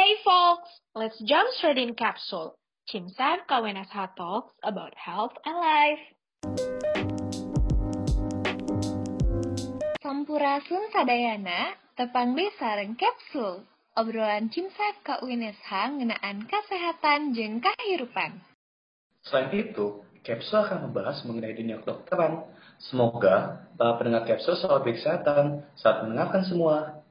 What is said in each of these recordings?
Hey folks, let's jump straight in capsule. Cimsar KWNSH talks about health and life. Sampurasun sadayana, tepang sareng kapsul. Obrolan Cimsar KUNSH ngenaan kesehatan jeng kehidupan. Selain itu, Capsule akan membahas mengenai dunia kedokteran. Semoga para pendengar Capsule selalu berkesehatan saat mendengarkan semua.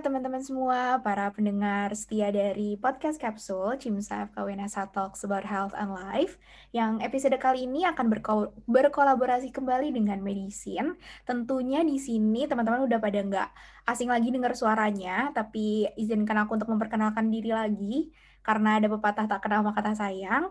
Teman-teman semua, para pendengar setia dari podcast Kapsul Cimsa FKWNS Talks About Health and Life yang episode kali ini akan berko berkolaborasi kembali dengan Medisin. Tentunya di sini teman-teman udah pada nggak asing lagi dengar suaranya, tapi izinkan aku untuk memperkenalkan diri lagi karena ada pepatah tak kenal maka kata sayang.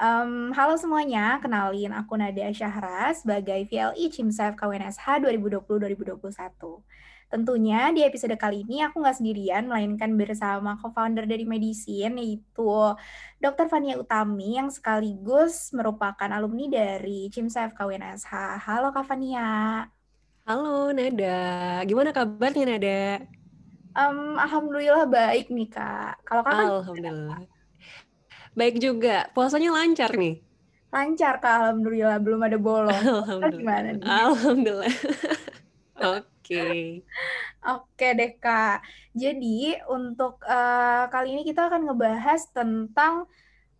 Um, halo semuanya, kenalin aku Nadia Syahra sebagai VLI Cimsa FKWNSH 2020-2021. Tentunya di episode kali ini aku nggak sendirian, melainkan bersama co-founder dari Medisin, yaitu Dr. Fania Utami, yang sekaligus merupakan alumni dari CIMSA FKWNSH. Halo Kak Fania. Halo Nada, gimana kabarnya Nada? Um, Alhamdulillah baik nih Kak. Kalau Kakak Alhamdulillah. Baik juga, puasanya lancar nih? Lancar Kak, Alhamdulillah. Belum ada bolong. Alhamdulillah. Gimana nih? Alhamdulillah. Oke. Oke. Deh Kak. Jadi untuk uh, kali ini kita akan ngebahas tentang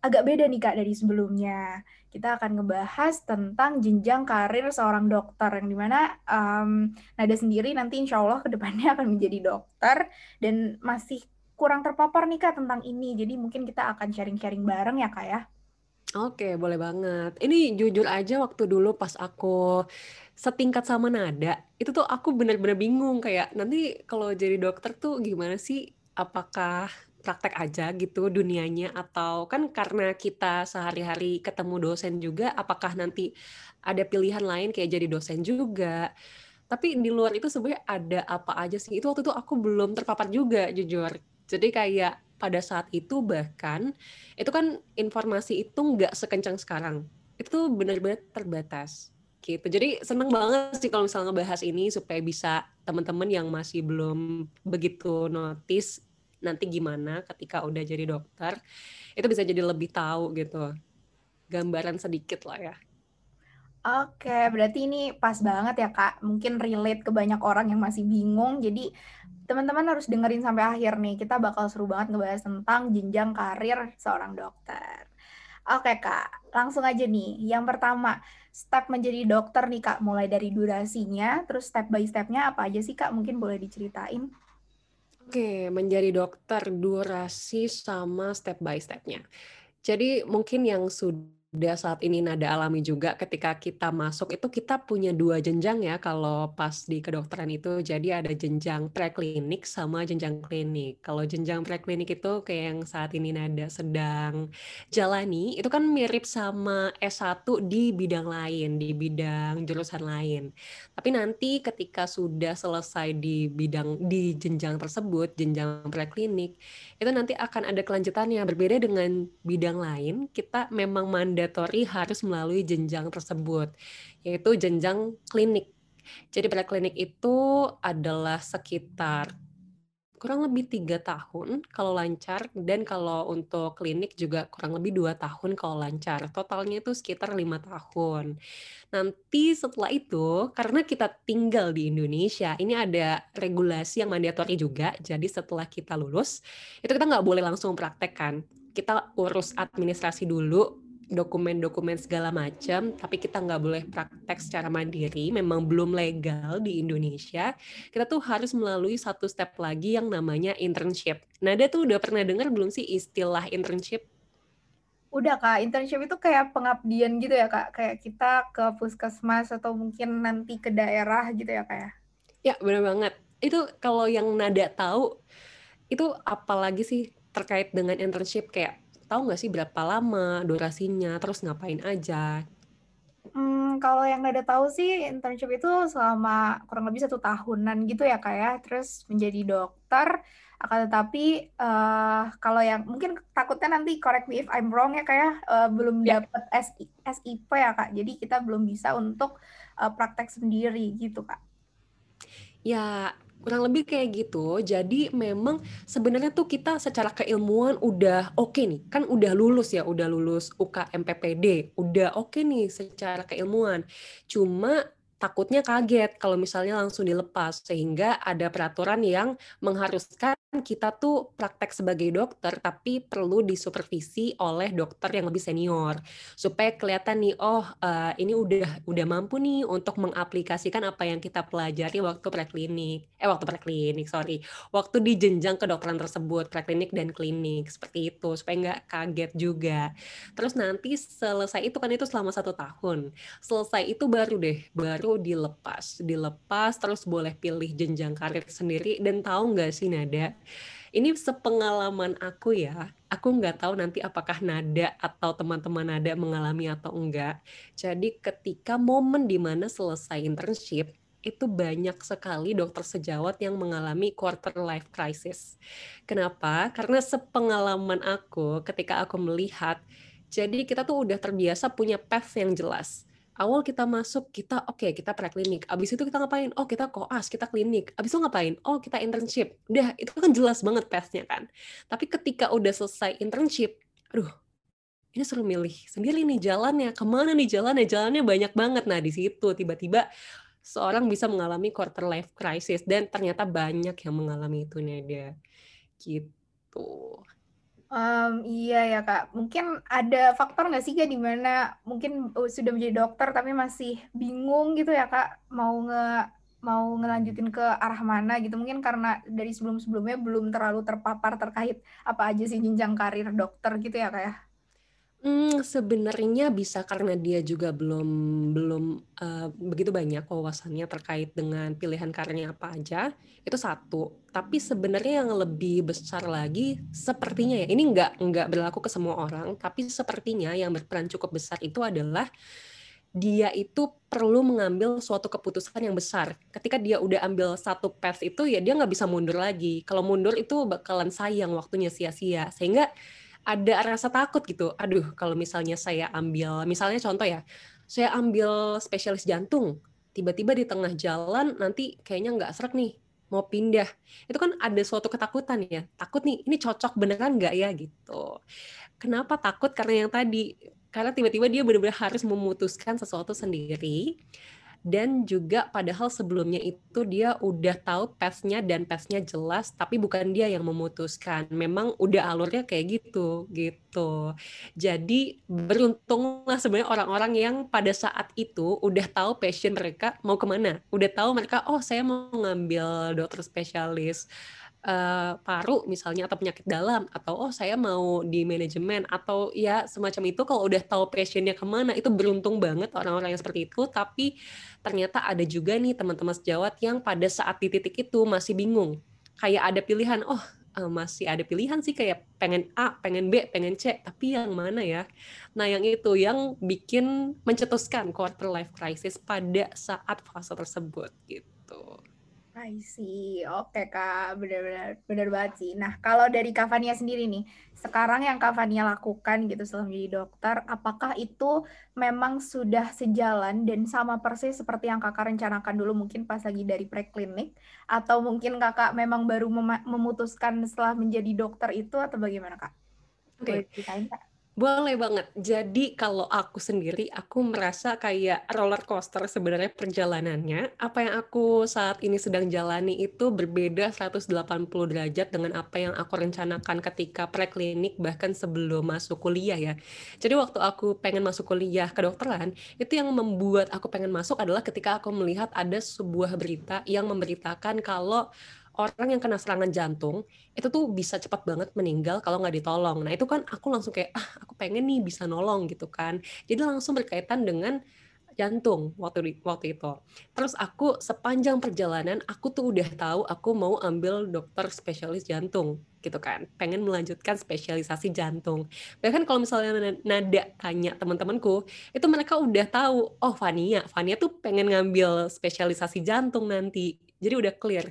agak beda nih Kak dari sebelumnya. Kita akan ngebahas tentang jenjang karir seorang dokter yang di mana um, Nada sendiri nanti insya Allah ke depannya akan menjadi dokter dan masih kurang terpapar nih Kak tentang ini. Jadi mungkin kita akan sharing-sharing bareng ya Kak ya. Oke, boleh banget. Ini jujur aja waktu dulu pas aku setingkat sama Nada, itu tuh aku bener-bener bingung kayak nanti kalau jadi dokter tuh gimana sih? Apakah praktek aja gitu dunianya atau kan karena kita sehari-hari ketemu dosen juga apakah nanti ada pilihan lain kayak jadi dosen juga. Tapi di luar itu sebenarnya ada apa aja sih? Itu waktu itu aku belum terpapar juga jujur. Jadi kayak pada saat itu bahkan itu kan informasi itu nggak sekencang sekarang itu benar-benar terbatas gitu jadi seneng banget sih kalau misalnya ngebahas ini supaya bisa teman-teman yang masih belum begitu notice nanti gimana ketika udah jadi dokter itu bisa jadi lebih tahu gitu gambaran sedikit lah ya Oke, berarti ini pas banget ya Kak. Mungkin relate ke banyak orang yang masih bingung. Jadi teman-teman harus dengerin sampai akhir nih. Kita bakal seru banget ngebahas tentang jenjang karir seorang dokter. Oke Kak, langsung aja nih. Yang pertama, step menjadi dokter nih Kak. Mulai dari durasinya, terus step by stepnya apa aja sih Kak? Mungkin boleh diceritain. Oke, menjadi dokter durasi sama step by stepnya. Jadi mungkin yang sudah udah saat ini nada alami juga ketika kita masuk itu kita punya dua jenjang ya kalau pas di kedokteran itu jadi ada jenjang preklinik sama jenjang klinik. Kalau jenjang preklinik itu kayak yang saat ini nada sedang jalani itu kan mirip sama S1 di bidang lain, di bidang jurusan lain. Tapi nanti ketika sudah selesai di bidang di jenjang tersebut, jenjang preklinik, itu nanti akan ada kelanjutannya berbeda dengan bidang lain, kita memang mandatori harus melalui jenjang tersebut, yaitu jenjang klinik. Jadi pada klinik itu adalah sekitar kurang lebih tiga tahun kalau lancar dan kalau untuk klinik juga kurang lebih dua tahun kalau lancar. Totalnya itu sekitar lima tahun. Nanti setelah itu karena kita tinggal di Indonesia ini ada regulasi yang mandatori juga. Jadi setelah kita lulus itu kita nggak boleh langsung praktek kan. Kita urus administrasi dulu dokumen-dokumen segala macam, tapi kita nggak boleh praktek secara mandiri, memang belum legal di Indonesia, kita tuh harus melalui satu step lagi yang namanya internship. Nada tuh udah pernah dengar belum sih istilah internship? Udah kak, internship itu kayak pengabdian gitu ya kak, kayak kita ke puskesmas atau mungkin nanti ke daerah gitu ya kak ya? Ya benar banget. Itu kalau yang Nada tahu, itu apalagi sih terkait dengan internship kayak tahu nggak sih berapa lama durasinya, terus ngapain aja? Hmm, kalau yang Nada tahu sih internship itu selama kurang lebih satu tahunan gitu ya kak ya. Terus menjadi dokter. Akan tetapi uh, kalau yang mungkin takutnya nanti correct me if I'm wrong ya kak ya uh, belum yeah. dapat SIP ya kak. Jadi kita belum bisa untuk uh, praktek sendiri gitu kak. Ya kurang lebih kayak gitu. Jadi memang sebenarnya tuh kita secara keilmuan udah oke okay nih. Kan udah lulus ya, udah lulus UKMPPD. Udah oke okay nih secara keilmuan. Cuma takutnya kaget kalau misalnya langsung dilepas sehingga ada peraturan yang mengharuskan kita tuh praktek sebagai dokter tapi perlu disupervisi oleh dokter yang lebih senior. Supaya kelihatan nih oh uh, ini udah udah mampu nih untuk mengaplikasikan apa yang kita pelajari waktu preklinik. Eh waktu preklinik sorry. Waktu di jenjang kedokteran tersebut preklinik dan klinik. Seperti itu supaya nggak kaget juga. Terus nanti selesai itu kan itu selama satu tahun. Selesai itu baru deh baru dilepas, dilepas terus boleh pilih jenjang karir sendiri. Dan tahu nggak sih Nada? Ini sepengalaman aku ya, aku nggak tahu nanti apakah Nada atau teman-teman Nada mengalami atau enggak. Jadi ketika momen di mana selesai internship, itu banyak sekali dokter sejawat yang mengalami quarter life crisis. Kenapa? Karena sepengalaman aku ketika aku melihat, jadi kita tuh udah terbiasa punya path yang jelas awal kita masuk kita oke okay, kita preklinik. Abis itu kita ngapain? Oh kita koas kita klinik. Abis itu ngapain? Oh kita internship. Udah itu kan jelas banget pathnya kan. Tapi ketika udah selesai internship aduh ini suruh milih sendiri nih jalannya. Ke mana nih jalannya? Jalannya banyak banget. Nah di situ tiba-tiba seorang bisa mengalami quarter life crisis dan ternyata banyak yang mengalami itu Nadia gitu Um, iya ya Kak, mungkin ada faktor nggak sih Kak di mana mungkin uh, sudah menjadi dokter tapi masih bingung gitu ya Kak? Mau nge mau ngelanjutin ke arah mana gitu? Mungkin karena dari sebelum-sebelumnya belum terlalu terpapar terkait apa aja sih jenjang karir dokter gitu ya Kak ya? Hmm, sebenarnya bisa karena dia juga belum belum, uh, begitu banyak wawasannya terkait dengan pilihan karirnya apa aja, itu satu. Tapi sebenarnya yang lebih besar lagi sepertinya ya, ini nggak nggak berlaku ke semua orang, tapi sepertinya yang berperan cukup besar itu adalah dia itu perlu mengambil suatu keputusan yang besar. Ketika dia udah ambil satu path itu, ya dia nggak bisa mundur lagi. Kalau mundur itu bakalan sayang waktunya sia-sia. Sehingga ada rasa takut gitu. Aduh, kalau misalnya saya ambil, misalnya contoh ya, saya ambil spesialis jantung, tiba-tiba di tengah jalan nanti kayaknya nggak serak nih, mau pindah. Itu kan ada suatu ketakutan ya, takut nih, ini cocok beneran nggak ya gitu. Kenapa takut? Karena yang tadi, karena tiba-tiba dia benar-benar harus memutuskan sesuatu sendiri, dan juga padahal sebelumnya itu dia udah tahu path-nya dan path-nya jelas tapi bukan dia yang memutuskan. Memang udah alurnya kayak gitu gitu. Jadi beruntunglah sebenarnya orang-orang yang pada saat itu udah tahu passion mereka mau ke mana. Udah tahu mereka oh saya mau ngambil dokter spesialis uh, paru misalnya atau penyakit dalam atau oh saya mau di manajemen atau ya semacam itu kalau udah tahu passionnya ke mana itu beruntung banget orang-orang yang seperti itu tapi ternyata ada juga nih teman-teman sejawat yang pada saat di titik itu masih bingung kayak ada pilihan oh uh, masih ada pilihan sih kayak pengen A, pengen B, pengen C, tapi yang mana ya? Nah, yang itu yang bikin mencetuskan quarter life crisis pada saat fase tersebut gitu. I see. Oke, Kak. Benar-benar benar banget sih. Nah, kalau dari Kavania sendiri nih, sekarang yang Kavania lakukan gitu setelah menjadi dokter, apakah itu memang sudah sejalan dan sama persis seperti yang Kakak rencanakan dulu mungkin pas lagi dari preklinik atau mungkin Kakak memang baru mem memutuskan setelah menjadi dokter itu atau bagaimana, Kak? Oke. Okay. Kak? Boleh banget. Jadi kalau aku sendiri, aku merasa kayak roller coaster sebenarnya perjalanannya. Apa yang aku saat ini sedang jalani itu berbeda 180 derajat dengan apa yang aku rencanakan ketika preklinik bahkan sebelum masuk kuliah ya. Jadi waktu aku pengen masuk kuliah kedokteran, itu yang membuat aku pengen masuk adalah ketika aku melihat ada sebuah berita yang memberitakan kalau orang yang kena serangan jantung itu tuh bisa cepat banget meninggal kalau nggak ditolong. Nah itu kan aku langsung kayak ah aku pengen nih bisa nolong gitu kan. Jadi langsung berkaitan dengan jantung waktu waktu itu. Terus aku sepanjang perjalanan aku tuh udah tahu aku mau ambil dokter spesialis jantung gitu kan. Pengen melanjutkan spesialisasi jantung. Bahkan kalau misalnya nada tanya teman-temanku, itu mereka udah tahu, oh Fania, Fania tuh pengen ngambil spesialisasi jantung nanti. Jadi udah clear.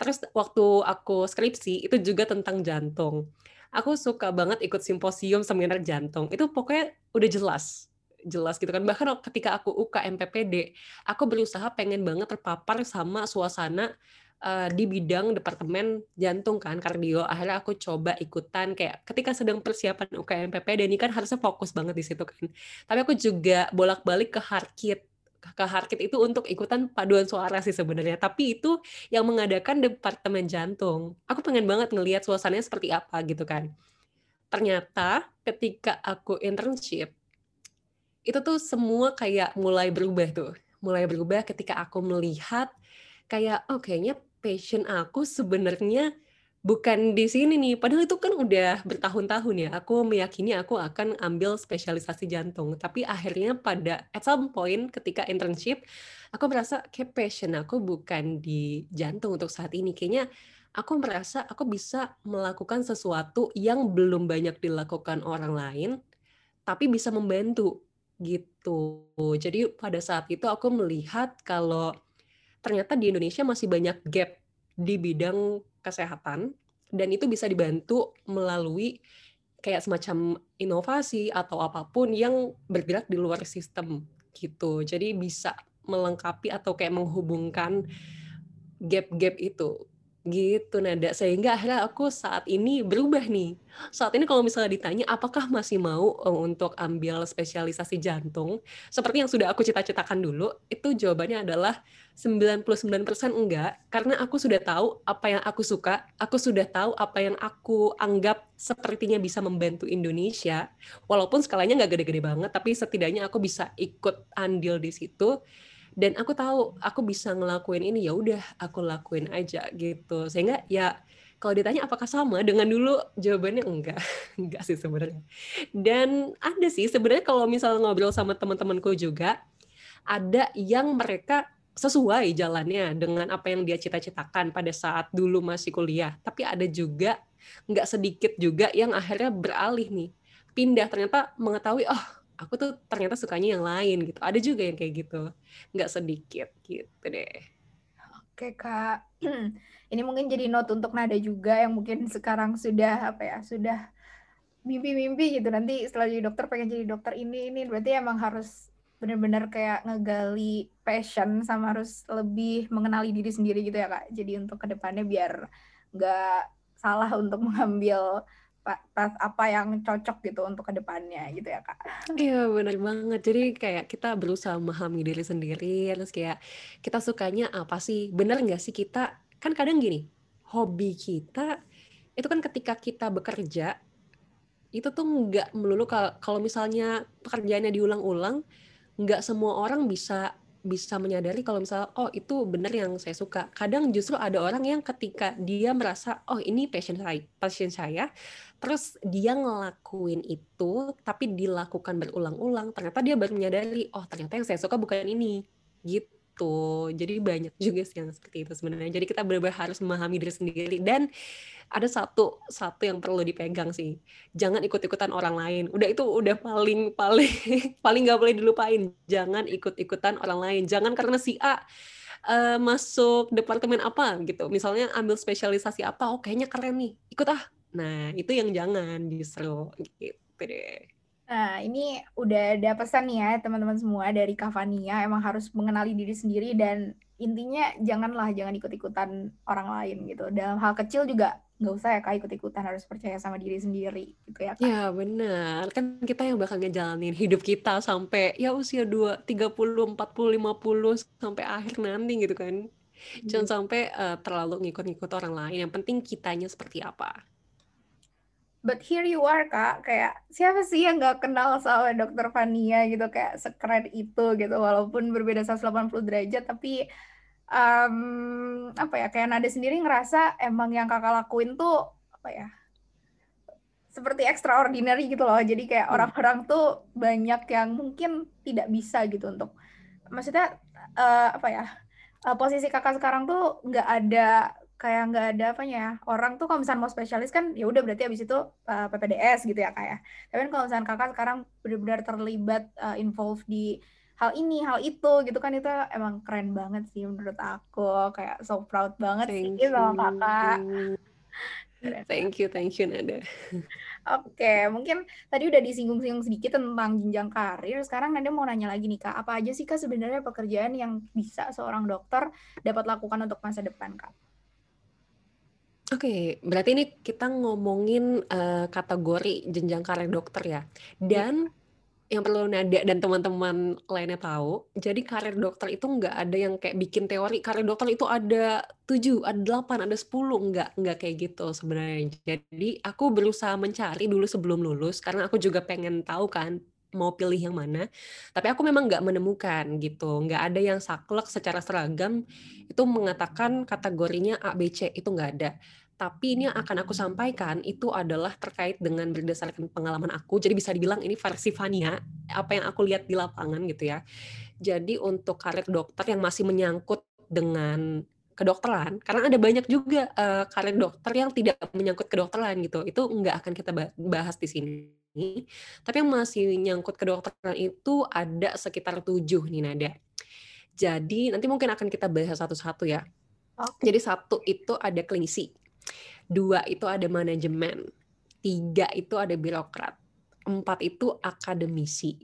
Terus waktu aku skripsi itu juga tentang jantung. Aku suka banget ikut simposium seminar jantung. Itu pokoknya udah jelas jelas gitu kan bahkan ketika aku UKM PPD aku berusaha pengen banget terpapar sama suasana uh, di bidang departemen jantung kan kardio akhirnya aku coba ikutan kayak ketika sedang persiapan UKM PPD ini kan harusnya fokus banget di situ kan tapi aku juga bolak-balik ke Harkit ke Harkit itu untuk ikutan paduan suara sih sebenarnya. Tapi itu yang mengadakan departemen jantung. Aku pengen banget ngelihat suasananya seperti apa gitu kan. Ternyata ketika aku internship itu tuh semua kayak mulai berubah tuh. Mulai berubah ketika aku melihat kayak oh kayaknya passion aku sebenarnya bukan di sini nih padahal itu kan udah bertahun-tahun ya aku meyakini aku akan ambil spesialisasi jantung tapi akhirnya pada at some point ketika internship aku merasa kayak passion aku bukan di jantung untuk saat ini kayaknya aku merasa aku bisa melakukan sesuatu yang belum banyak dilakukan orang lain tapi bisa membantu gitu. Jadi pada saat itu aku melihat kalau ternyata di Indonesia masih banyak gap di bidang kesehatan dan itu bisa dibantu melalui kayak semacam inovasi atau apa pun yang bergerak di luar sistem gitu. Jadi bisa melengkapi atau kayak menghubungkan gap-gap itu Gitu Nada, sehingga akhirnya aku saat ini berubah nih. Saat ini kalau misalnya ditanya apakah masih mau eh, untuk ambil spesialisasi jantung, seperti yang sudah aku cita-citakan dulu, itu jawabannya adalah 99% enggak, karena aku sudah tahu apa yang aku suka, aku sudah tahu apa yang aku anggap sepertinya bisa membantu Indonesia, walaupun skalanya nggak gede-gede banget, tapi setidaknya aku bisa ikut andil di situ, dan aku tahu aku bisa ngelakuin ini ya udah aku lakuin aja gitu. Sehingga ya kalau ditanya apakah sama dengan dulu jawabannya enggak. Enggak sih sebenarnya. Dan ada sih sebenarnya kalau misalnya ngobrol sama teman-temanku juga ada yang mereka sesuai jalannya dengan apa yang dia cita-citakan pada saat dulu masih kuliah. Tapi ada juga nggak sedikit juga yang akhirnya beralih nih. Pindah ternyata mengetahui oh aku tuh ternyata sukanya yang lain gitu. Ada juga yang kayak gitu, nggak sedikit gitu deh. Oke kak, ini mungkin jadi note untuk Nada juga yang mungkin sekarang sudah apa ya sudah mimpi-mimpi gitu nanti setelah jadi dokter pengen jadi dokter ini ini berarti emang harus benar-benar kayak ngegali passion sama harus lebih mengenali diri sendiri gitu ya kak. Jadi untuk ke depannya biar nggak salah untuk mengambil pas apa yang cocok gitu untuk ke depannya gitu ya kak. Iya benar banget. Jadi kayak kita berusaha memahami diri sendiri, terus kayak kita sukanya apa sih? Bener nggak sih kita? Kan kadang gini, hobi kita itu kan ketika kita bekerja itu tuh nggak melulu kalau misalnya pekerjaannya diulang-ulang, nggak semua orang bisa bisa menyadari kalau misalnya oh itu benar yang saya suka. Kadang justru ada orang yang ketika dia merasa oh ini passion saya, passion saya, terus dia ngelakuin itu tapi dilakukan berulang-ulang, ternyata dia baru menyadari oh ternyata yang saya suka bukan ini. Gitu. Jadi banyak juga sih yang seperti itu sebenarnya. Jadi kita benar-benar harus memahami diri sendiri. Dan ada satu satu yang perlu dipegang sih. Jangan ikut-ikutan orang lain. Udah itu udah paling paling paling nggak boleh dilupain. Jangan ikut-ikutan orang lain. Jangan karena si A uh, masuk departemen apa gitu. Misalnya ambil spesialisasi apa oh kayaknya keren nih. Ikut ah nah itu yang jangan justru gitu deh Nah, ini udah ada pesan nih ya teman-teman semua dari Kavania emang harus mengenali diri sendiri dan intinya janganlah jangan ikut-ikutan orang lain gitu. Dalam hal kecil juga nggak usah ya kak ikut-ikutan harus percaya sama diri sendiri gitu ya kak. Ya benar kan kita yang bakal ngejalanin hidup kita sampai ya usia dua tiga puluh empat puluh lima puluh sampai akhir nanti gitu kan. Jangan hmm. sampai uh, terlalu ngikut-ngikut orang lain. Yang penting kitanya seperti apa. But here you are kak, kayak siapa sih yang nggak kenal sama dokter Fania gitu? Kayak sekeren itu gitu. Walaupun berbeda 180 derajat tapi um, apa ya? Kayak Nada sendiri ngerasa emang yang kakak lakuin tuh apa ya? Seperti extraordinary gitu loh. Jadi kayak hmm. orang-orang tuh banyak yang mungkin tidak bisa gitu untuk maksudnya uh, apa ya? Uh, posisi kakak sekarang tuh nggak ada kayak nggak ada apa ya orang tuh kalau misalnya mau spesialis kan ya udah berarti abis itu uh, PPDS gitu ya kayak ya. tapi kan kalau misalnya kakak sekarang benar-benar terlibat uh, involve di hal ini hal itu gitu kan itu emang keren banget sih menurut aku kayak so proud banget thank sih you. sama kakak thank you thank you Nada Oke, mungkin tadi udah disinggung-singgung sedikit tentang jenjang karir. Sekarang Nada mau nanya lagi nih Kak, apa aja sih Kak sebenarnya pekerjaan yang bisa seorang dokter dapat lakukan untuk masa depan Kak? Oke, berarti ini kita ngomongin uh, kategori jenjang karir dokter ya. Dan yang perlu Nada dan teman-teman lainnya tahu, jadi karir dokter itu nggak ada yang kayak bikin teori karir dokter itu ada tujuh, ada delapan, ada sepuluh, nggak nggak kayak gitu sebenarnya. Jadi aku berusaha mencari dulu sebelum lulus karena aku juga pengen tahu kan mau pilih yang mana. Tapi aku memang nggak menemukan gitu, nggak ada yang saklek secara seragam itu mengatakan kategorinya A, B, C itu nggak ada. Tapi ini yang akan aku sampaikan itu adalah terkait dengan berdasarkan pengalaman aku. Jadi bisa dibilang ini versi Fania, apa yang aku lihat di lapangan gitu ya. Jadi untuk karir dokter yang masih menyangkut dengan kedokteran, karena ada banyak juga uh, karir dokter yang tidak menyangkut kedokteran gitu. Itu nggak akan kita bahas di sini tapi yang masih nyangkut kedokteran itu ada sekitar tujuh nih Nada. Jadi nanti mungkin akan kita bahas satu-satu ya. Okay. Jadi satu itu ada klinisi, dua itu ada manajemen, tiga itu ada birokrat, empat itu akademisi,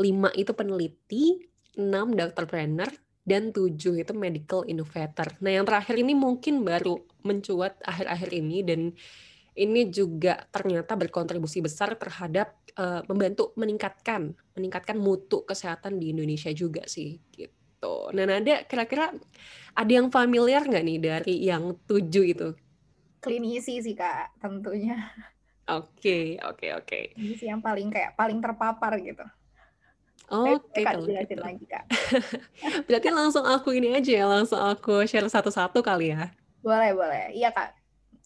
lima itu peneliti, enam dokter trainer, dan tujuh itu medical innovator. Nah yang terakhir ini mungkin baru mencuat akhir-akhir ini dan ini juga ternyata berkontribusi besar terhadap uh, membantu meningkatkan meningkatkan mutu kesehatan di Indonesia juga sih gitu. Nah ada kira-kira ada yang familiar nggak nih dari yang tujuh itu? Klinisi sih kak tentunya. Oke okay, oke okay, oke. Okay. Klinisi yang paling kayak paling terpapar gitu. Oke, okay, kalau gitu. lagi kak. Berarti langsung aku ini aja ya, langsung aku share satu-satu kali ya. Boleh boleh, iya kak.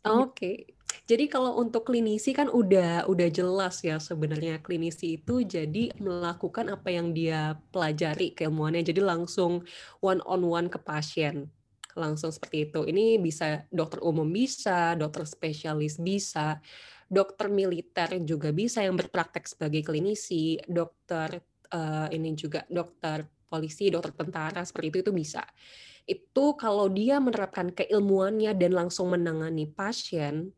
Oke, okay. Jadi kalau untuk klinisi kan udah udah jelas ya sebenarnya klinisi itu jadi melakukan apa yang dia pelajari keilmuannya jadi langsung one on one ke pasien langsung seperti itu. Ini bisa dokter umum bisa, dokter spesialis bisa, dokter militer juga bisa yang berpraktek sebagai klinisi, dokter uh, ini juga dokter polisi, dokter tentara seperti itu itu bisa. Itu kalau dia menerapkan keilmuannya dan langsung menangani pasien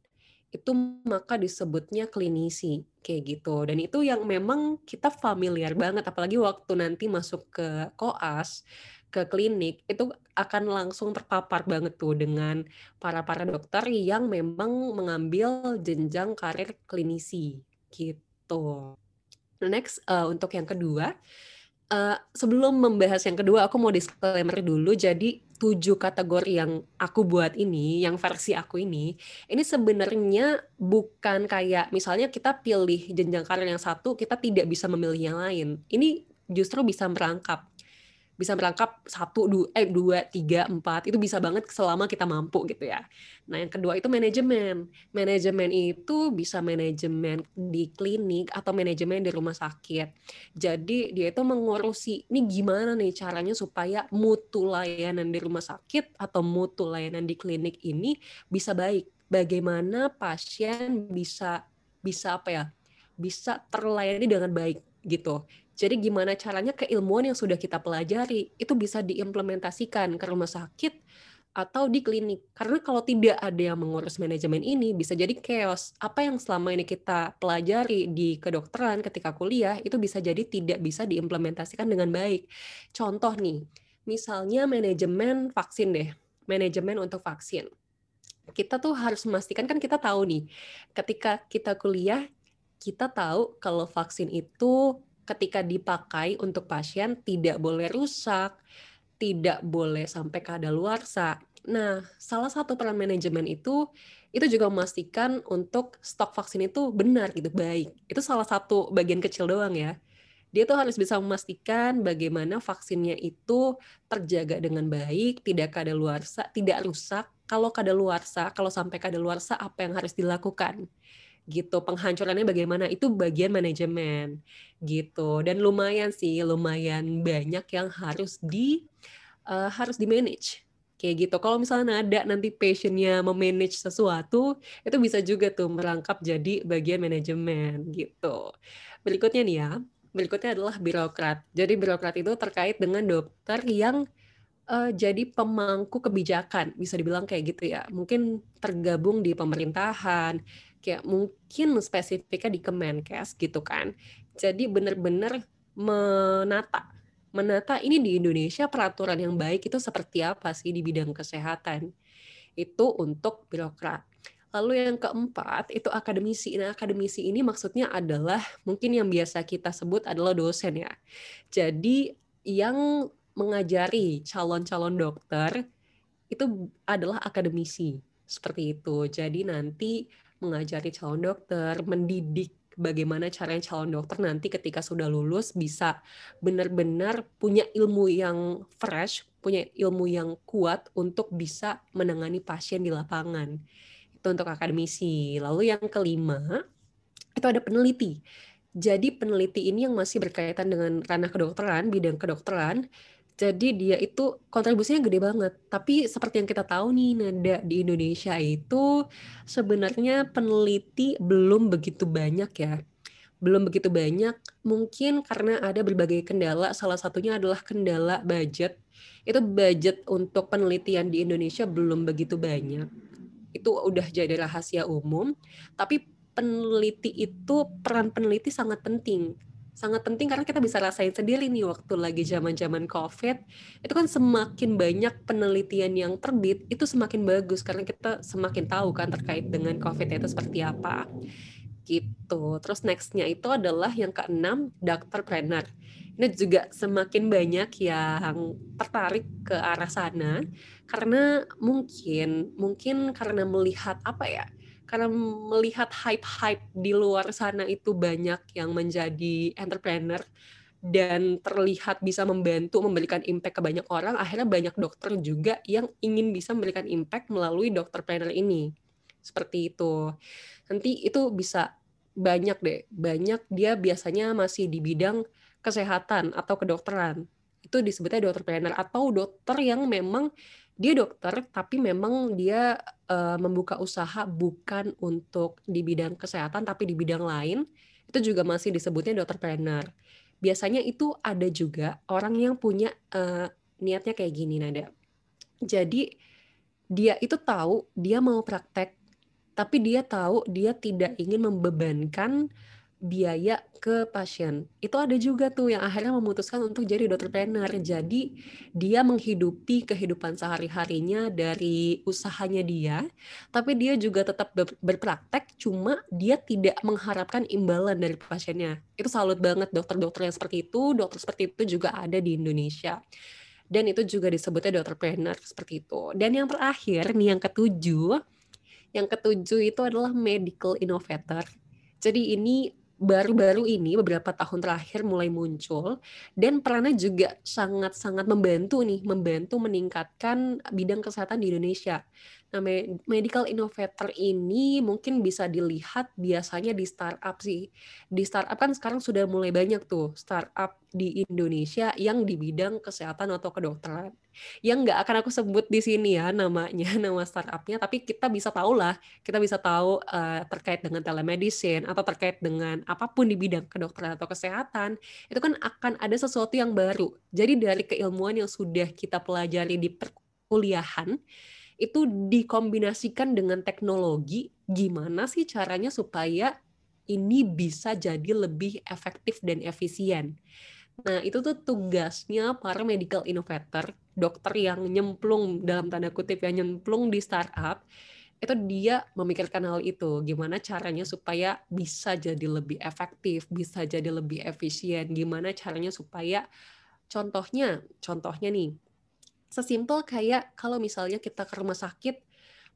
itu maka disebutnya klinisi kayak gitu dan itu yang memang kita familiar banget apalagi waktu nanti masuk ke koas ke klinik itu akan langsung terpapar banget tuh dengan para para dokter yang memang mengambil jenjang karir klinisi gitu. Next uh, untuk yang kedua Uh, sebelum membahas yang kedua, aku mau disclaimer dulu. Jadi tujuh kategori yang aku buat ini, yang versi aku ini, ini sebenarnya bukan kayak misalnya kita pilih jenjang karir yang satu, kita tidak bisa memilih yang lain. Ini justru bisa merangkap bisa merangkap satu dua eh dua tiga empat itu bisa banget selama kita mampu gitu ya. Nah yang kedua itu manajemen. Manajemen itu bisa manajemen di klinik atau manajemen di rumah sakit. Jadi dia itu mengurusi ini gimana nih caranya supaya mutu layanan di rumah sakit atau mutu layanan di klinik ini bisa baik? Bagaimana pasien bisa bisa apa ya bisa terlayani dengan baik gitu jadi gimana caranya keilmuan yang sudah kita pelajari itu bisa diimplementasikan ke rumah sakit atau di klinik. Karena kalau tidak ada yang mengurus manajemen ini bisa jadi chaos. Apa yang selama ini kita pelajari di kedokteran ketika kuliah itu bisa jadi tidak bisa diimplementasikan dengan baik. Contoh nih, misalnya manajemen vaksin deh. Manajemen untuk vaksin. Kita tuh harus memastikan kan kita tahu nih, ketika kita kuliah kita tahu kalau vaksin itu ketika dipakai untuk pasien tidak boleh rusak, tidak boleh sampai kadaluarsa. Nah, salah satu peran manajemen itu itu juga memastikan untuk stok vaksin itu benar gitu, baik. Itu salah satu bagian kecil doang ya. Dia tuh harus bisa memastikan bagaimana vaksinnya itu terjaga dengan baik, tidak kadaluarsa, tidak rusak. Kalau kadaluarsa, kalau sampai kadaluarsa apa yang harus dilakukan? Gitu penghancurannya bagaimana itu bagian manajemen gitu. Dan lumayan sih lumayan banyak yang harus di uh, harus di manage kayak gitu. Kalau misalnya ada nanti passionnya memanage sesuatu itu bisa juga tuh merangkap jadi bagian manajemen gitu. Berikutnya nih ya berikutnya adalah birokrat. Jadi birokrat itu terkait dengan dokter yang uh, jadi pemangku kebijakan bisa dibilang kayak gitu ya. Mungkin tergabung di pemerintahan kayak mungkin spesifiknya di Kemenkes gitu kan. Jadi benar-benar menata menata ini di Indonesia peraturan yang baik itu seperti apa sih di bidang kesehatan. Itu untuk birokrat. Lalu yang keempat itu akademisi. Nah, akademisi ini maksudnya adalah mungkin yang biasa kita sebut adalah dosen ya. Jadi yang mengajari calon-calon dokter itu adalah akademisi seperti itu. Jadi nanti mengajari calon dokter, mendidik bagaimana caranya calon dokter nanti ketika sudah lulus bisa benar-benar punya ilmu yang fresh, punya ilmu yang kuat untuk bisa menangani pasien di lapangan. Itu untuk akademisi. Lalu yang kelima, itu ada peneliti. Jadi peneliti ini yang masih berkaitan dengan ranah kedokteran, bidang kedokteran, jadi dia itu kontribusinya gede banget. Tapi seperti yang kita tahu nih, nada di Indonesia itu sebenarnya peneliti belum begitu banyak ya. Belum begitu banyak, mungkin karena ada berbagai kendala. Salah satunya adalah kendala budget. Itu budget untuk penelitian di Indonesia belum begitu banyak. Itu udah jadi rahasia umum. Tapi peneliti itu, peran peneliti sangat penting sangat penting karena kita bisa rasain sendiri nih waktu lagi zaman-zaman COVID itu kan semakin banyak penelitian yang terbit itu semakin bagus karena kita semakin tahu kan terkait dengan COVID itu seperti apa gitu. Terus nextnya itu adalah yang keenam dokter trainer. Ini juga semakin banyak yang tertarik ke arah sana karena mungkin mungkin karena melihat apa ya karena melihat hype-hype di luar sana itu banyak yang menjadi entrepreneur dan terlihat bisa membantu memberikan impact ke banyak orang, akhirnya banyak dokter juga yang ingin bisa memberikan impact melalui dokter planner ini. Seperti itu. Nanti itu bisa banyak deh, banyak dia biasanya masih di bidang kesehatan atau kedokteran. Itu disebutnya dokter planner atau dokter yang memang dia dokter tapi memang dia uh, membuka usaha bukan untuk di bidang kesehatan tapi di bidang lain. Itu juga masih disebutnya dokter planner. Biasanya itu ada juga orang yang punya uh, niatnya kayak gini nada. Jadi dia itu tahu dia mau praktek tapi dia tahu dia tidak ingin membebankan biaya ke pasien. Itu ada juga tuh yang akhirnya memutuskan untuk jadi dokter planner. Jadi dia menghidupi kehidupan sehari-harinya dari usahanya dia, tapi dia juga tetap berpraktek, cuma dia tidak mengharapkan imbalan dari pasiennya. Itu salut banget dokter-dokter yang seperti itu, dokter seperti itu juga ada di Indonesia. Dan itu juga disebutnya dokter planner seperti itu. Dan yang terakhir nih yang ketujuh, yang ketujuh itu adalah medical innovator. Jadi ini baru-baru ini beberapa tahun terakhir mulai muncul dan perannya juga sangat-sangat membantu nih, membantu meningkatkan bidang kesehatan di Indonesia. Nah, medical innovator ini mungkin bisa dilihat biasanya di startup sih. Di startup kan sekarang sudah mulai banyak tuh startup di Indonesia yang di bidang kesehatan atau kedokteran. Yang nggak akan aku sebut di sini ya namanya, nama startupnya, tapi kita bisa tahu lah, kita bisa tahu uh, terkait dengan telemedicine atau terkait dengan apa pun di bidang kedokteran atau kesehatan, itu kan akan ada sesuatu yang baru. Jadi dari keilmuan yang sudah kita pelajari di perkuliahan, itu dikombinasikan dengan teknologi gimana sih caranya supaya ini bisa jadi lebih efektif dan efisien. Nah, itu tuh tugasnya para medical innovator, dokter yang nyemplung dalam tanda kutip yang nyemplung di startup, itu dia memikirkan hal itu, gimana caranya supaya bisa jadi lebih efektif, bisa jadi lebih efisien, gimana caranya supaya contohnya, contohnya nih, sesimpel kayak kalau misalnya kita ke rumah sakit,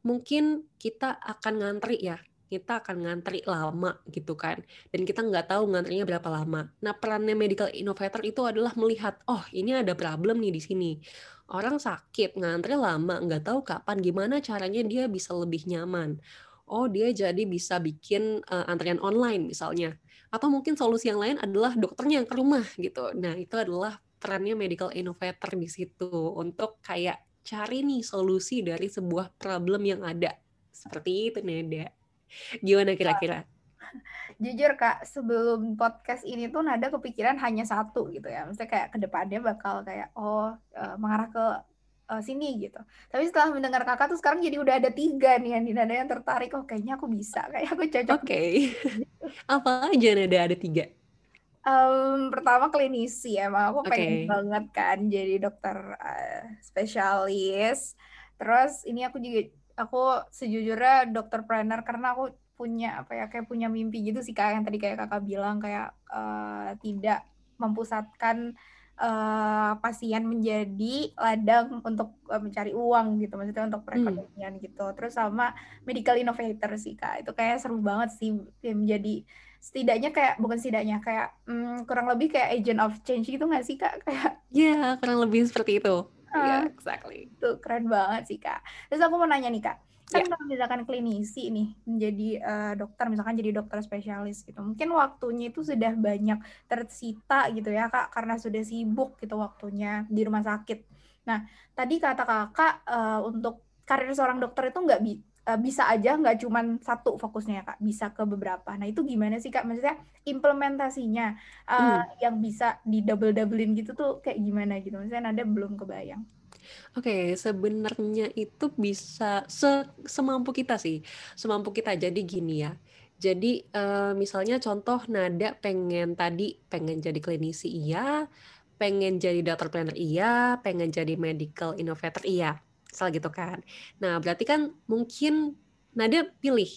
mungkin kita akan ngantri ya, kita akan ngantri lama gitu kan. Dan kita nggak tahu ngantrinya berapa lama. Nah perannya medical innovator itu adalah melihat oh ini ada problem nih di sini. Orang sakit ngantri lama nggak tahu kapan gimana caranya dia bisa lebih nyaman. Oh dia jadi bisa bikin uh, antrian online misalnya. Atau mungkin solusi yang lain adalah dokternya yang ke rumah gitu. Nah, itu adalah perannya medical innovator di situ untuk kayak cari nih solusi dari sebuah problem yang ada. Seperti itu Neda. Gimana kira-kira? Jujur Kak, sebelum podcast ini tuh Nada kepikiran hanya satu gitu ya. Maksudnya kayak ke depannya bakal kayak oh uh, mengarah ke uh, sini gitu. Tapi setelah mendengar kakak tuh sekarang jadi udah ada tiga nih yang Nada yang tertarik. Oh kayaknya aku bisa, kayak aku cocok. Oke. Okay. Apa aja Nada ada tiga? Um, pertama klinisi emang aku okay. pengen banget kan jadi dokter uh, spesialis. Terus ini aku juga aku sejujurnya dokter planner karena aku punya apa ya kayak punya mimpi gitu sih kak yang tadi kayak kakak bilang kayak uh, tidak mempusatkan uh, pasien menjadi ladang untuk uh, mencari uang gitu maksudnya untuk hmm. perekonomian hmm. gitu terus sama medical innovator sih kak itu kayak seru banget sih menjadi setidaknya kayak bukan setidaknya kayak hmm, kurang lebih kayak agent of change gitu nggak sih kak kayak ya yeah, kurang lebih seperti itu Iya, uh, yeah, exactly. Itu keren banget sih, Kak. Terus aku mau nanya nih, Kak kan yeah. kalau misalkan klinisi nih menjadi uh, dokter misalkan jadi dokter spesialis gitu mungkin waktunya itu sudah banyak tersita gitu ya kak karena sudah sibuk gitu waktunya di rumah sakit nah tadi kata kakak uh, untuk karir seorang dokter itu nggak bisa aja nggak cuma satu fokusnya ya kak. Bisa ke beberapa. Nah itu gimana sih kak? Maksudnya implementasinya uh, hmm. yang bisa di double doublein gitu tuh kayak gimana gitu? Misalnya ada belum kebayang. Oke, sebenarnya itu bisa se semampu kita sih, semampu kita. Jadi gini ya, jadi uh, misalnya contoh Nada pengen tadi pengen jadi klinisi iya, pengen jadi dokter planner iya, pengen jadi medical innovator iya, misal gitu kan. Nah berarti kan mungkin Nada pilih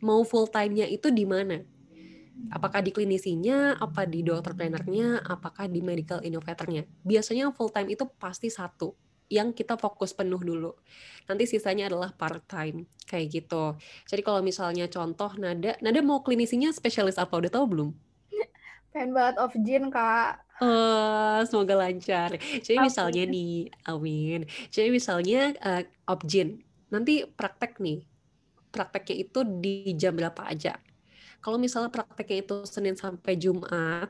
mau full time-nya itu di mana? Apakah di klinisinya, apa di dokter plannernya, apakah di medical innovatornya? Biasanya full time itu pasti satu yang kita fokus penuh dulu. Nanti sisanya adalah part time kayak gitu. Jadi kalau misalnya contoh Nada, Nada mau klinisinya spesialis apa? Udah tahu belum? Pengen banget of Jin, Kak. Uh, semoga lancar. Jadi okay. misalnya nih, Amin. Jadi misalnya uh, Jin, nanti praktek nih. Prakteknya itu di jam berapa aja? Kalau misalnya prakteknya itu Senin sampai Jumat,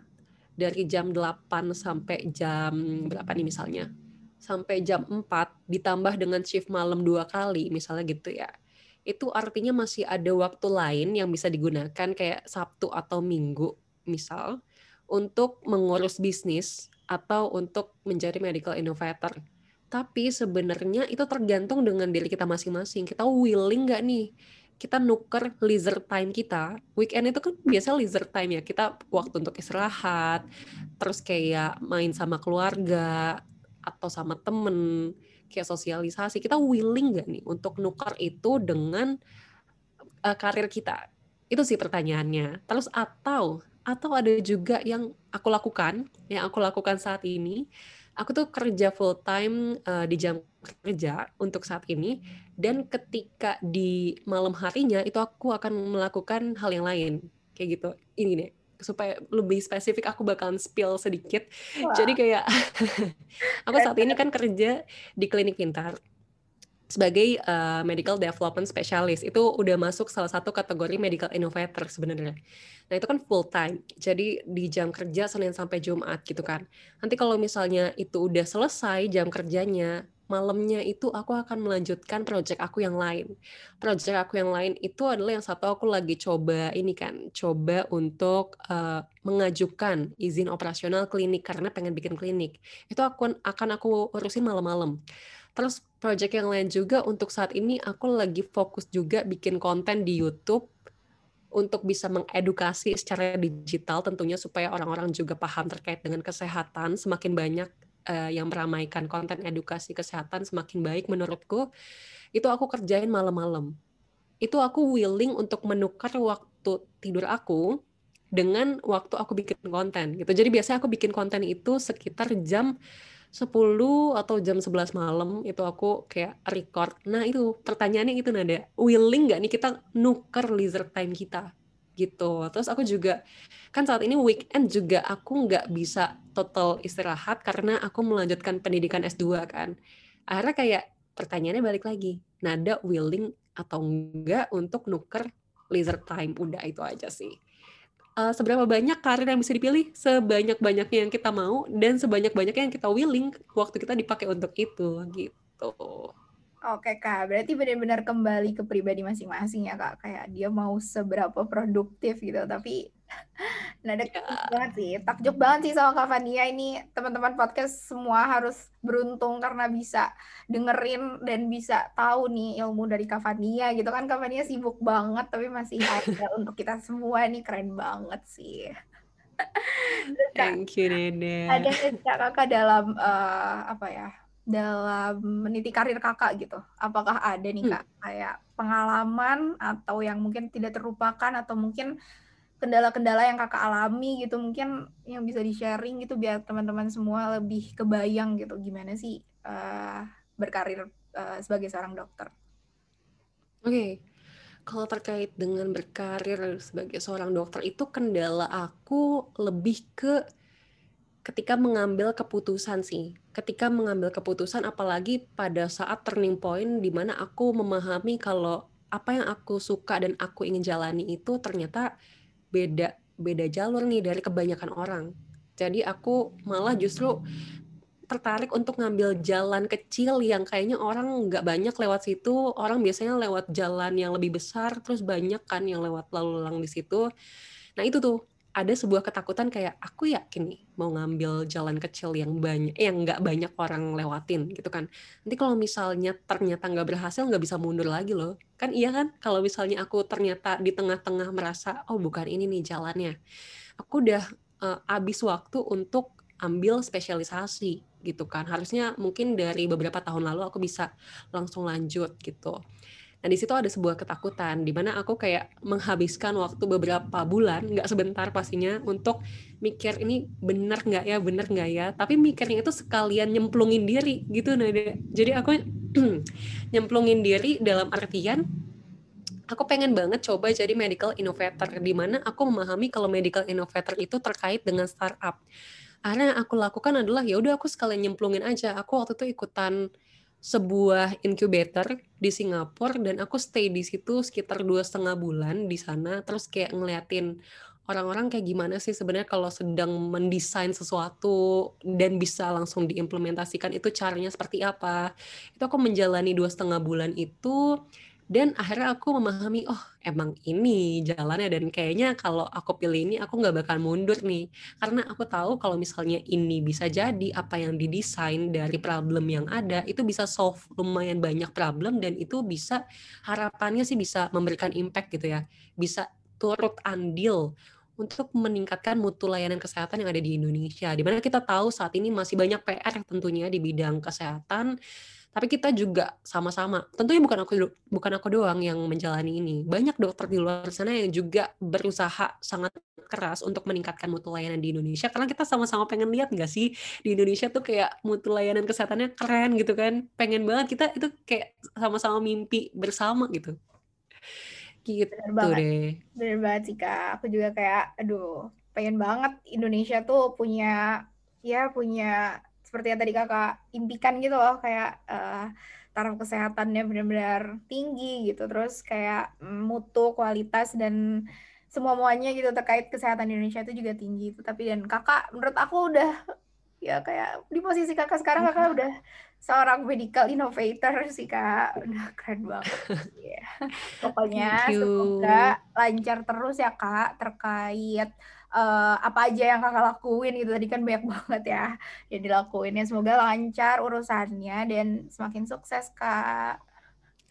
dari jam 8 sampai jam berapa nih misalnya? sampai jam 4 ditambah dengan shift malam dua kali misalnya gitu ya itu artinya masih ada waktu lain yang bisa digunakan kayak Sabtu atau Minggu misal untuk mengurus bisnis atau untuk menjadi medical innovator. Tapi sebenarnya itu tergantung dengan diri kita masing-masing. Kita willing nggak nih kita nuker leisure time kita. Weekend itu kan biasa leisure time ya. Kita waktu untuk istirahat, terus kayak main sama keluarga, atau sama temen kayak sosialisasi kita willing gak nih untuk nukar itu dengan uh, karir kita itu sih pertanyaannya terus atau atau ada juga yang aku lakukan yang aku lakukan saat ini. Aku tuh kerja full time uh, di jam kerja untuk saat ini. Dan ketika di malam harinya itu aku akan melakukan hal yang lain. Kayak gitu. Ini deh supaya lebih spesifik aku bakalan spill sedikit. Wow. Jadi kayak aku saat ini kan kerja di klinik pintar sebagai uh, medical development specialist itu udah masuk salah satu kategori medical innovator sebenarnya. Nah itu kan full time, jadi di jam kerja Senin sampai Jumat gitu kan. Nanti kalau misalnya itu udah selesai jam kerjanya, malamnya itu aku akan melanjutkan project aku yang lain. Project aku yang lain itu adalah yang satu aku lagi coba ini kan, coba untuk uh, mengajukan izin operasional klinik karena pengen bikin klinik. Itu aku akan aku urusin malam-malam. Terus project yang lain juga untuk saat ini aku lagi fokus juga bikin konten di YouTube untuk bisa mengedukasi secara digital tentunya supaya orang-orang juga paham terkait dengan kesehatan semakin banyak uh, yang meramaikan konten edukasi kesehatan semakin baik menurutku. Itu aku kerjain malam-malam. Itu aku willing untuk menukar waktu tidur aku dengan waktu aku bikin konten gitu. Jadi biasanya aku bikin konten itu sekitar jam 10 atau jam 11 malam itu aku kayak record. Nah itu pertanyaannya itu nada willing nggak nih kita nuker leisure time kita gitu. Terus aku juga kan saat ini weekend juga aku nggak bisa total istirahat karena aku melanjutkan pendidikan S2 kan. Akhirnya kayak pertanyaannya balik lagi, Nada willing atau enggak untuk nuker leisure time udah itu aja sih uh, seberapa banyak karir yang bisa dipilih sebanyak-banyaknya yang kita mau dan sebanyak-banyaknya yang kita willing waktu kita dipakai untuk itu gitu. Oke kak, berarti benar-benar kembali ke pribadi masing-masing ya kak. Kayak dia mau seberapa produktif gitu. Tapi nada ya. banget sih, takjub banget sih sama Kak Fania ini. Teman-teman podcast semua harus beruntung karena bisa dengerin dan bisa tahu nih ilmu dari Kak Fania gitu kan. Kak Fania sibuk banget tapi masih ada untuk kita semua ini keren banget sih. Thank you Dede. Ada kakak dalam uh, apa ya dalam meniti karir kakak gitu? Apakah ada nih hmm. kak kayak pengalaman atau yang mungkin tidak terlupakan atau mungkin kendala-kendala yang kakak alami gitu mungkin yang bisa di sharing gitu biar teman-teman semua lebih kebayang gitu gimana sih uh, berkarir uh, sebagai seorang dokter. Oke, okay. kalau terkait dengan berkarir sebagai seorang dokter itu kendala aku lebih ke ketika mengambil keputusan sih. Ketika mengambil keputusan apalagi pada saat turning point di mana aku memahami kalau apa yang aku suka dan aku ingin jalani itu ternyata beda beda jalur nih dari kebanyakan orang. Jadi aku malah justru tertarik untuk ngambil jalan kecil yang kayaknya orang nggak banyak lewat situ. Orang biasanya lewat jalan yang lebih besar, terus banyak kan yang lewat lalu lalang di situ. Nah itu tuh ada sebuah ketakutan kayak aku yakin nih mau ngambil jalan kecil yang banyak eh, yang nggak banyak orang lewatin gitu kan. Nanti kalau misalnya ternyata nggak berhasil nggak bisa mundur lagi loh. Kan iya kan? Kalau misalnya aku ternyata di tengah-tengah merasa oh bukan ini nih jalannya. Aku udah uh, habis waktu untuk ambil spesialisasi gitu kan. Harusnya mungkin dari beberapa tahun lalu aku bisa langsung lanjut gitu Nah di situ ada sebuah ketakutan di mana aku kayak menghabiskan waktu beberapa bulan, nggak sebentar pastinya untuk mikir ini bener nggak ya, bener nggak ya. Tapi mikirnya itu sekalian nyemplungin diri gitu Nada. Jadi aku nyemplungin diri dalam artian aku pengen banget coba jadi medical innovator di mana aku memahami kalau medical innovator itu terkait dengan startup. Akhirnya yang aku lakukan adalah ya udah aku sekalian nyemplungin aja. Aku waktu itu ikutan sebuah incubator di Singapura dan aku stay di situ sekitar dua setengah bulan di sana. Terus kayak ngeliatin orang-orang kayak gimana sih sebenarnya kalau sedang mendesain sesuatu dan bisa langsung diimplementasikan itu caranya seperti apa. Itu aku menjalani dua setengah bulan itu dan akhirnya aku memahami oh emang ini jalannya. Dan kayaknya kalau aku pilih ini aku nggak bakal mundur nih. Karena aku tahu kalau misalnya ini bisa jadi apa yang didesain dari problem yang ada itu bisa solve lumayan banyak problem dan itu bisa harapannya sih bisa memberikan impact gitu ya. Bisa turut andil untuk meningkatkan mutu layanan kesehatan yang ada di Indonesia. Di mana kita tahu saat ini masih banyak PR tentunya di bidang kesehatan tapi kita juga sama-sama. Tentunya bukan aku bukan aku doang yang menjalani ini. Banyak dokter di luar sana yang juga berusaha sangat keras untuk meningkatkan mutu layanan di Indonesia. Karena kita sama-sama pengen lihat nggak sih di Indonesia tuh kayak mutu layanan kesehatannya keren gitu kan. Pengen banget kita itu kayak sama-sama mimpi bersama gitu. Gitu Bener banget. deh. Bener banget sih kak. Aku juga kayak aduh pengen banget Indonesia tuh punya ya punya seperti yang tadi kakak impikan gitu loh kayak uh, taraf kesehatannya benar-benar tinggi gitu terus kayak mutu kualitas dan semua muanya gitu terkait kesehatan Indonesia itu juga tinggi itu tapi dan kakak menurut aku udah ya kayak di posisi kakak sekarang kakak udah seorang medical innovator sih kak. Udah keren banget. Yeah. pokoknya semoga lancar terus ya kak terkait uh, apa aja yang kakak lakuin gitu tadi kan banyak banget ya yang dilakuin ya semoga lancar urusannya dan semakin sukses kak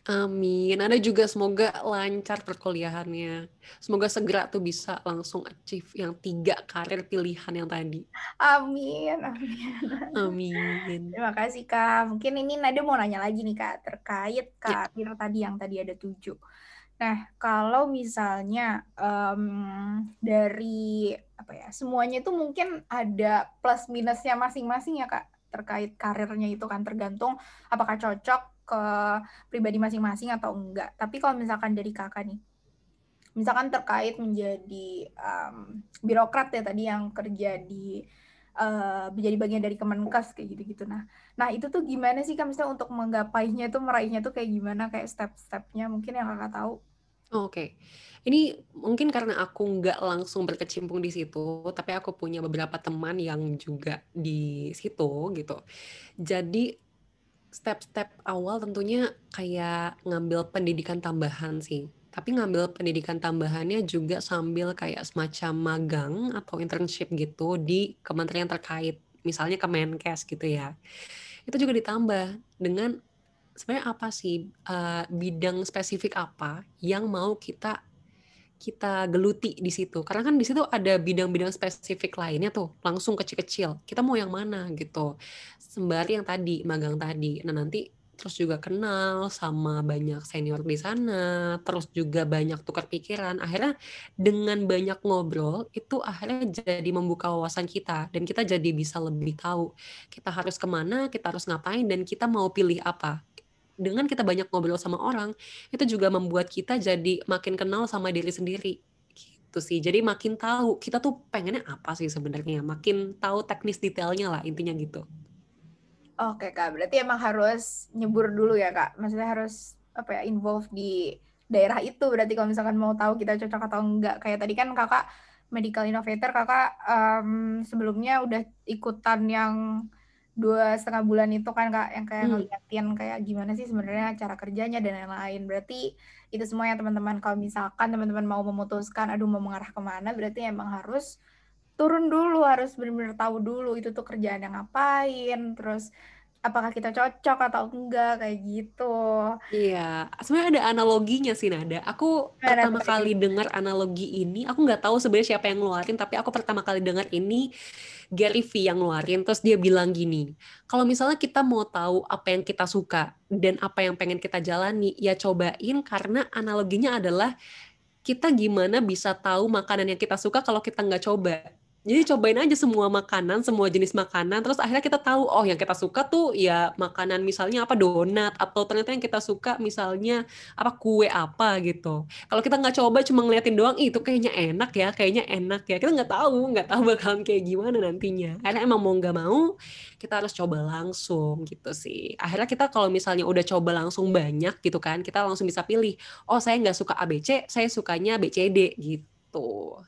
Amin. Ada juga semoga lancar perkuliahannya. Semoga segera tuh bisa langsung achieve yang tiga karir pilihan yang tadi. Amin. Amin. Amin. Terima kasih Kak. Mungkin ini Nada mau nanya lagi nih Kak terkait karir ya. tadi yang tadi ada tujuh. Nah, kalau misalnya um, dari apa ya semuanya itu mungkin ada plus minusnya masing-masing ya kak terkait karirnya itu kan tergantung apakah cocok ke pribadi masing-masing atau enggak. Tapi kalau misalkan dari kakak nih, misalkan terkait menjadi um, birokrat ya tadi yang kerja di uh, menjadi bagian dari Kemenkes kayak gitu-gitu. Nah, nah itu tuh gimana sih kan misalnya untuk menggapainya itu meraihnya tuh kayak gimana kayak step-stepnya mungkin yang kakak tahu? Oke, ini mungkin karena aku nggak langsung berkecimpung di situ, tapi aku punya beberapa teman yang juga di situ gitu. Jadi step-step awal tentunya kayak ngambil pendidikan tambahan sih. Tapi ngambil pendidikan tambahannya juga sambil kayak semacam magang atau internship gitu di kementerian terkait, misalnya Kemenkes gitu ya. Itu juga ditambah dengan sebenarnya apa sih uh, bidang spesifik apa yang mau kita kita geluti di situ? Karena kan di situ ada bidang-bidang spesifik lainnya tuh langsung kecil-kecil. Kita mau yang mana gitu? Sembari yang tadi magang tadi. Nah nanti terus juga kenal sama banyak senior di sana terus juga banyak tukar pikiran. Akhirnya dengan banyak ngobrol itu akhirnya jadi membuka wawasan kita dan kita jadi bisa lebih tahu kita harus ke mana kita harus ngapain dan kita mau pilih apa. Dengan kita banyak ngobrol sama orang itu juga membuat kita jadi makin kenal sama diri sendiri. Gitu sih. Jadi makin tahu kita tuh pengennya apa sih sebenarnya? Makin tahu teknis detailnya lah intinya gitu oke kak. Berarti emang harus nyebur dulu ya kak? Maksudnya harus apa ya involve di daerah itu berarti kalau misalkan mau tahu kita cocok atau enggak. Kayak tadi kan kakak medical innovator kakak um, sebelumnya udah ikutan yang dua setengah bulan itu kan kak? Yang kayak hmm. ngeliatin kayak gimana sih sebenarnya cara kerjanya dan lain-lain. Berarti itu semua yang teman-teman. Kalau misalkan teman-teman mau memutuskan aduh mau mengarah ke mana berarti emang harus turun dulu harus benar-benar tahu dulu itu tuh kerjaan yang ngapain terus apakah kita cocok atau enggak kayak gitu. Iya, sebenarnya ada analoginya sih Nada. Aku nah, pertama kali dengar analogi ini, aku nggak tahu sebenarnya siapa yang ngeluarin, tapi aku pertama kali dengar ini Gary V yang ngeluarin. Terus dia bilang gini, kalau misalnya kita mau tahu apa yang kita suka dan apa yang pengen kita jalani, ya cobain karena analoginya adalah kita gimana bisa tahu makanan yang kita suka kalau kita nggak coba jadi cobain aja semua makanan, semua jenis makanan, terus akhirnya kita tahu, oh yang kita suka tuh ya makanan misalnya apa donat, atau ternyata yang kita suka misalnya apa kue apa gitu. Kalau kita nggak coba cuma ngeliatin doang, itu kayaknya enak ya, kayaknya enak ya, kita nggak tahu, nggak tahu bakalan kayak gimana nantinya. Karena emang mau nggak mau, kita harus coba langsung gitu sih. Akhirnya kita kalau misalnya udah coba langsung banyak gitu kan, kita langsung bisa pilih, oh saya nggak suka ABC, saya sukanya BCD gitu.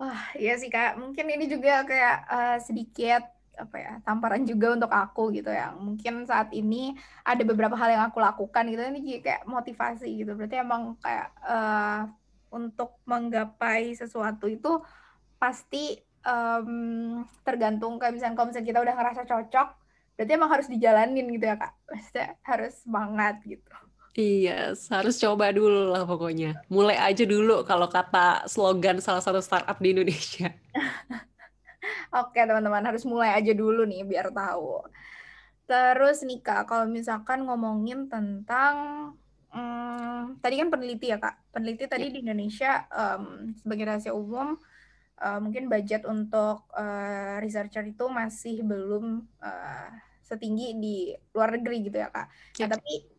Wah, iya sih Kak. Mungkin ini juga kayak uh, sedikit apa ya tamparan juga untuk aku gitu ya. Mungkin saat ini ada beberapa hal yang aku lakukan gitu ini kayak motivasi gitu. Berarti emang kayak uh, untuk menggapai sesuatu itu pasti um, tergantung kayak misalnya kalau misalnya kita udah ngerasa cocok, berarti emang harus dijalanin gitu ya kak. Maksudnya harus semangat gitu. Iya, harus coba dulu lah pokoknya. Mulai aja dulu kalau kata slogan salah satu startup di Indonesia. Oke teman-teman, harus mulai aja dulu nih biar tahu. Terus nih Kak, kalau misalkan ngomongin tentang hmm, tadi kan peneliti ya Kak. Peneliti tadi ya. di Indonesia um, sebagai rahasia umum uh, mungkin budget untuk uh, researcher itu masih belum uh, setinggi di luar negeri gitu ya Kak. Nah, ya. Nah, tapi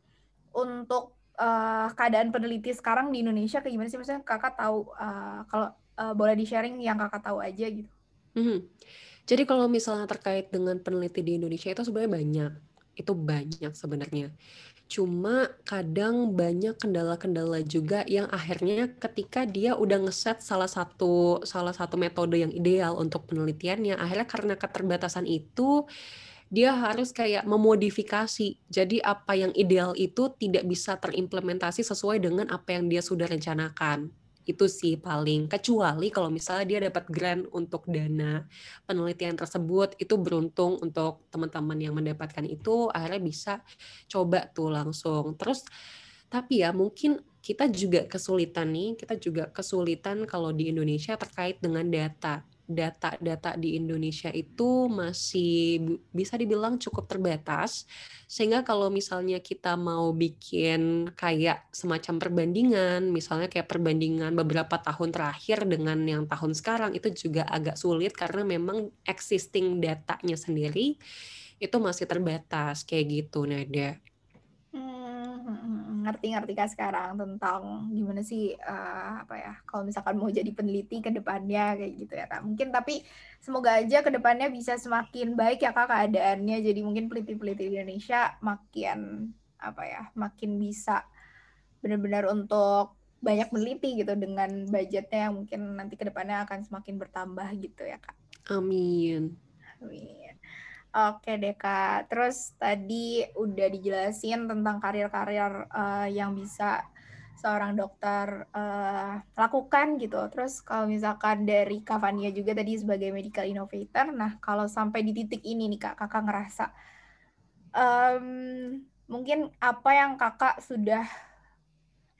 untuk uh, keadaan peneliti sekarang di Indonesia kayak gimana sih? Maksudnya kakak tahu uh, kalau uh, boleh di-sharing yang kakak tahu aja gitu. Mm-hmm. Jadi kalau misalnya terkait dengan peneliti di Indonesia itu sebenarnya banyak. Itu banyak sebenarnya. Cuma kadang banyak kendala-kendala juga yang akhirnya ketika dia udah ngeset salah satu salah satu metode yang ideal untuk penelitiannya, akhirnya karena keterbatasan itu dia harus kayak memodifikasi. Jadi apa yang ideal itu tidak bisa terimplementasi sesuai dengan apa yang dia sudah rencanakan. Itu sih paling kecuali kalau misalnya dia dapat grant untuk dana penelitian tersebut itu beruntung untuk teman-teman yang mendapatkan itu akhirnya bisa coba tuh langsung. Terus tapi ya mungkin kita juga kesulitan nih, kita juga kesulitan kalau di Indonesia terkait dengan data data-data di Indonesia itu masih bisa dibilang cukup terbatas sehingga kalau misalnya kita mau bikin kayak semacam perbandingan misalnya kayak perbandingan beberapa tahun terakhir dengan yang tahun sekarang itu juga agak sulit karena memang existing datanya sendiri itu masih terbatas kayak gitu Nada. Ngerti-ngerti kak sekarang tentang gimana sih uh, apa ya kalau misalkan mau jadi peneliti ke depannya kayak gitu ya kak. Mungkin tapi semoga aja ke depannya bisa semakin baik ya kak keadaannya. Jadi mungkin peneliti-peneliti di Indonesia makin apa ya makin bisa benar-benar untuk banyak meneliti gitu dengan budgetnya yang mungkin nanti ke depannya akan semakin bertambah gitu ya kak. Amin. Amin. Oke deh Kak. Terus tadi udah dijelasin tentang karir-karir uh, yang bisa seorang dokter uh, lakukan gitu. Terus kalau misalkan dari Kavania juga tadi sebagai medical innovator, nah kalau sampai di titik ini nih Kak, Kakak ngerasa um, mungkin apa yang Kakak sudah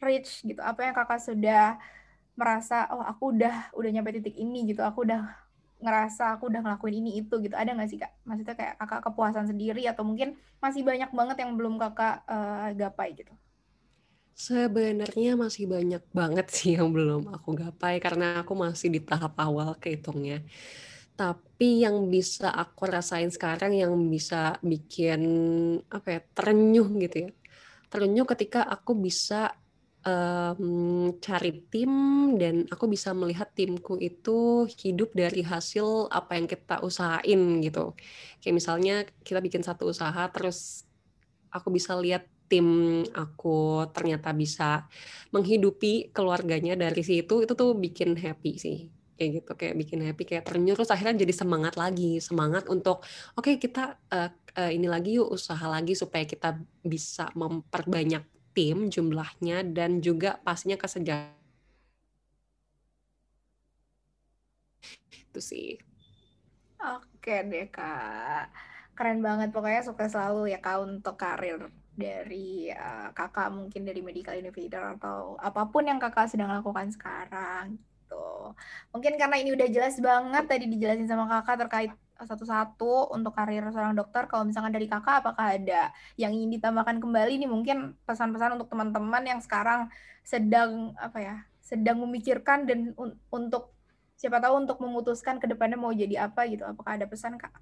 reach gitu, apa yang Kakak sudah merasa oh aku udah udah nyampe titik ini gitu, aku udah ngerasa aku udah ngelakuin ini itu gitu. Ada nggak sih kak? Maksudnya kayak kakak kepuasan sendiri atau mungkin masih banyak banget yang belum kakak uh, gapai gitu? Sebenarnya masih banyak banget sih yang belum aku gapai karena aku masih di tahap awal kehitungnya. Tapi yang bisa aku rasain sekarang yang bisa bikin apa ya terenyuh gitu ya. Terenyuh ketika aku bisa um, cari tim dan aku bisa melihat timku itu hidup dari hasil apa yang kita usahain gitu. Kayak misalnya kita bikin satu usaha terus aku bisa lihat tim aku ternyata bisa menghidupi keluarganya dari situ itu tuh bikin happy sih kayak gitu kayak bikin happy kayak ternyuh terus akhirnya jadi semangat lagi semangat untuk oke okay, kita uh, uh, ini lagi yuk usaha lagi supaya kita bisa memperbanyak tim jumlahnya dan juga pastinya kesejahteraan itu sih. Oke deh kak, keren banget pokoknya sukses selalu ya kak untuk karir dari uh, kakak mungkin dari medical innovator atau apa pun yang kakak sedang lakukan sekarang gitu. Mungkin karena ini udah jelas banget tadi dijelasin sama kakak terkait satu-satu untuk karir seorang dokter. Kalau misalkan dari kakak, apakah ada yang ingin ditambahkan kembali nih? Mungkin pesan-pesan untuk teman-teman yang sekarang sedang apa ya, sedang memikirkan dan un untuk siapa tahu untuk memutuskan ke depannya mau jadi apa gitu. Apakah ada pesan kak?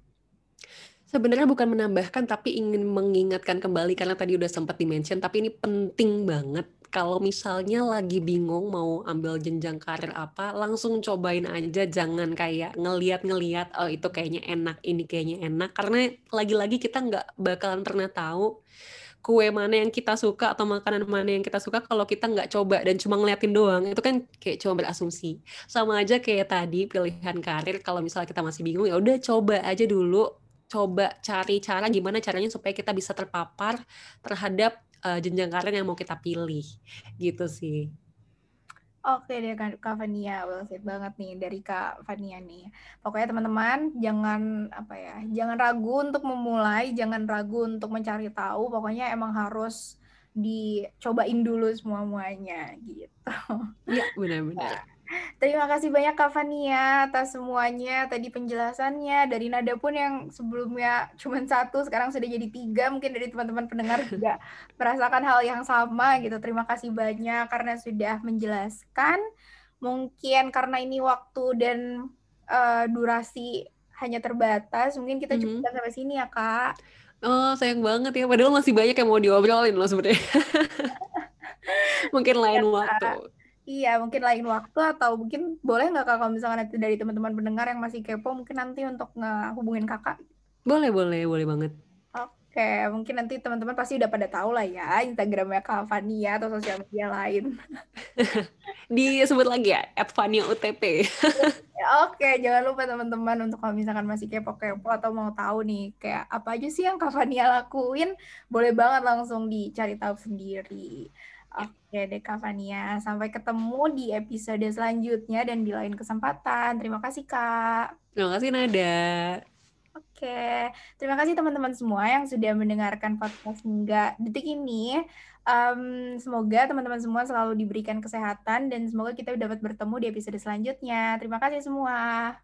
Sebenarnya bukan menambahkan tapi ingin mengingatkan kembali karena tadi udah sempat dimention tapi ini penting banget kalau misalnya lagi bingung mau ambil jenjang karir apa, langsung cobain aja, jangan kayak ngeliat-ngeliat, oh itu kayaknya enak, ini kayaknya enak, karena lagi-lagi kita nggak bakalan pernah tahu kue mana yang kita suka atau makanan mana yang kita suka kalau kita nggak coba dan cuma ngeliatin doang. Itu kan kayak cuma berasumsi. Sama aja kayak tadi pilihan karir kalau misalnya kita masih bingung ya udah coba aja dulu. Coba cari cara gimana caranya supaya kita bisa terpapar terhadap uh, jenjang karir yang mau kita pilih gitu sih. Oke deh Kak Fania, well said banget nih dari Kak Fania nih. Pokoknya teman-teman jangan apa ya, jangan ragu untuk memulai, jangan ragu untuk mencari tahu. Pokoknya emang harus dicobain dulu semua-muanya gitu. Iya benar-benar. Terima kasih banyak Kak Fania atas semuanya tadi penjelasannya. Dari nada pun yang sebelumnya cuma satu sekarang sudah jadi tiga. Mungkin dari teman-teman pendengar juga merasakan hal yang sama gitu. Terima kasih banyak karena sudah menjelaskan. Mungkin karena ini waktu dan uh, durasi hanya terbatas mungkin kita mm-hmm. cukupkan sampai sini ya Kak. Oh sayang banget ya. Padahal masih banyak yang mau diobrolin loh sebenarnya. Mungkin lain ya, waktu Iya, mungkin lain waktu atau mungkin boleh nggak kak kalau misalkan nanti dari teman-teman pendengar yang masih kepo mungkin nanti untuk ngehubungin kakak? Boleh, boleh, boleh banget. Oke, mungkin nanti teman-teman pasti udah pada tahu lah ya Instagramnya Kak Fania atau sosial media lain. Disebut lagi ya, at Fania UTP. Oke, jangan lupa teman-teman untuk kalau misalkan masih kepo-kepo atau mau tahu nih kayak apa aja sih yang Kak Fania lakuin, boleh banget langsung dicari tahu sendiri. Oke deh Kak Fania, sampai ketemu di episode selanjutnya dan di lain kesempatan. Terima kasih Kak. Terima kasih Nada. Oke, terima kasih teman-teman semua yang sudah mendengarkan podcast hingga detik ini. Um, semoga teman-teman semua selalu diberikan kesehatan dan semoga kita dapat bertemu di episode selanjutnya. Terima kasih semua.